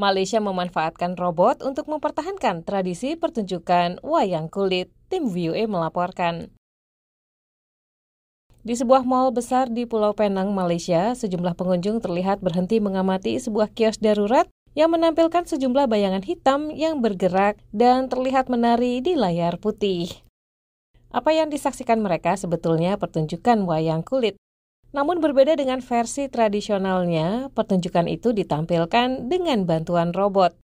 Malaysia memanfaatkan robot untuk mempertahankan tradisi pertunjukan wayang kulit. Tim VOA melaporkan. Di sebuah mal besar di Pulau Penang, Malaysia, sejumlah pengunjung terlihat berhenti mengamati sebuah kios darurat yang menampilkan sejumlah bayangan hitam yang bergerak dan terlihat menari di layar putih. Apa yang disaksikan mereka sebetulnya pertunjukan wayang kulit. Namun berbeda dengan versi tradisionalnya, pertunjukan itu ditampilkan dengan bantuan robot.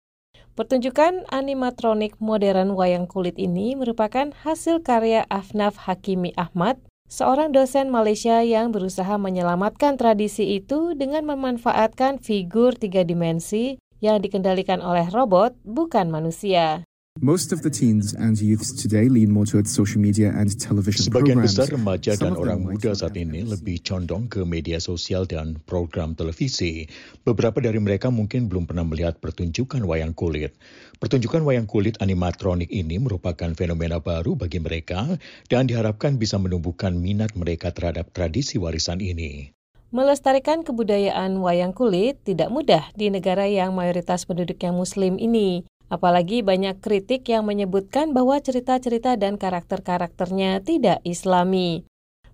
Pertunjukan animatronik modern wayang kulit ini merupakan hasil karya Afnaf Hakimi Ahmad, seorang dosen Malaysia yang berusaha menyelamatkan tradisi itu dengan memanfaatkan figur tiga dimensi yang dikendalikan oleh robot, bukan manusia. Most of the teens and youths today lean more towards social media and television Sebagian besar remaja dan orang muda saat ini lebih condong ke media sosial dan program televisi. Beberapa dari mereka mungkin belum pernah melihat pertunjukan wayang kulit. Pertunjukan wayang kulit animatronik ini merupakan fenomena baru bagi mereka dan diharapkan bisa menumbuhkan minat mereka terhadap tradisi warisan ini. Melestarikan kebudayaan wayang kulit tidak mudah di negara yang mayoritas penduduknya muslim ini. Apalagi banyak kritik yang menyebutkan bahwa cerita-cerita dan karakter-karakternya tidak islami.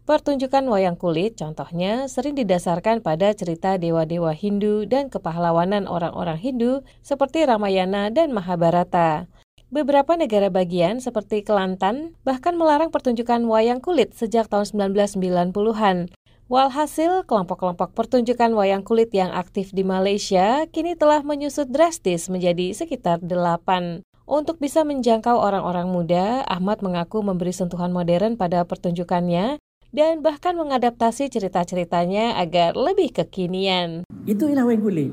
Pertunjukan wayang kulit contohnya sering didasarkan pada cerita dewa-dewa Hindu dan kepahlawanan orang-orang Hindu seperti Ramayana dan Mahabharata. Beberapa negara bagian seperti Kelantan bahkan melarang pertunjukan wayang kulit sejak tahun 1990-an. Walhasil, kelompok-kelompok pertunjukan wayang kulit yang aktif di Malaysia kini telah menyusut drastis menjadi sekitar delapan. Untuk bisa menjangkau orang-orang muda, Ahmad mengaku memberi sentuhan modern pada pertunjukannya dan bahkan mengadaptasi cerita-ceritanya agar lebih kekinian. Itu wayang kulit.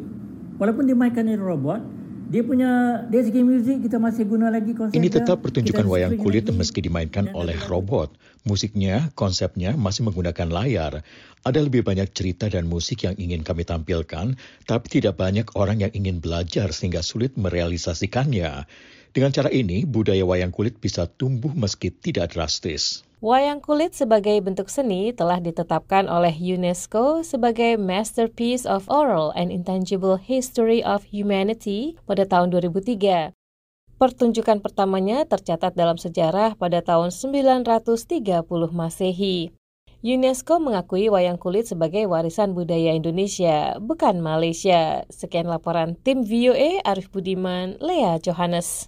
Walaupun dimainkan oleh robot, dia punya dari segi muzik kita masih guna lagi konsep Ini tetap pertunjukan wayang kulit meski dimainkan oleh robot. Musiknya, konsepnya masih menggunakan layar. Ada lebih banyak cerita dan musik yang ingin kami tampilkan, tapi tidak banyak orang yang ingin belajar sehingga sulit merealisasikannya. Dengan cara ini, budaya wayang kulit bisa tumbuh meski tidak drastis. Wayang kulit sebagai bentuk seni telah ditetapkan oleh UNESCO sebagai Masterpiece of Oral and Intangible History of Humanity pada tahun 2003. Pertunjukan pertamanya tercatat dalam sejarah pada tahun 930 Masehi. UNESCO mengakui wayang kulit sebagai warisan budaya Indonesia, bukan Malaysia. Sekian laporan tim VOA Arif Budiman, Lea Johannes.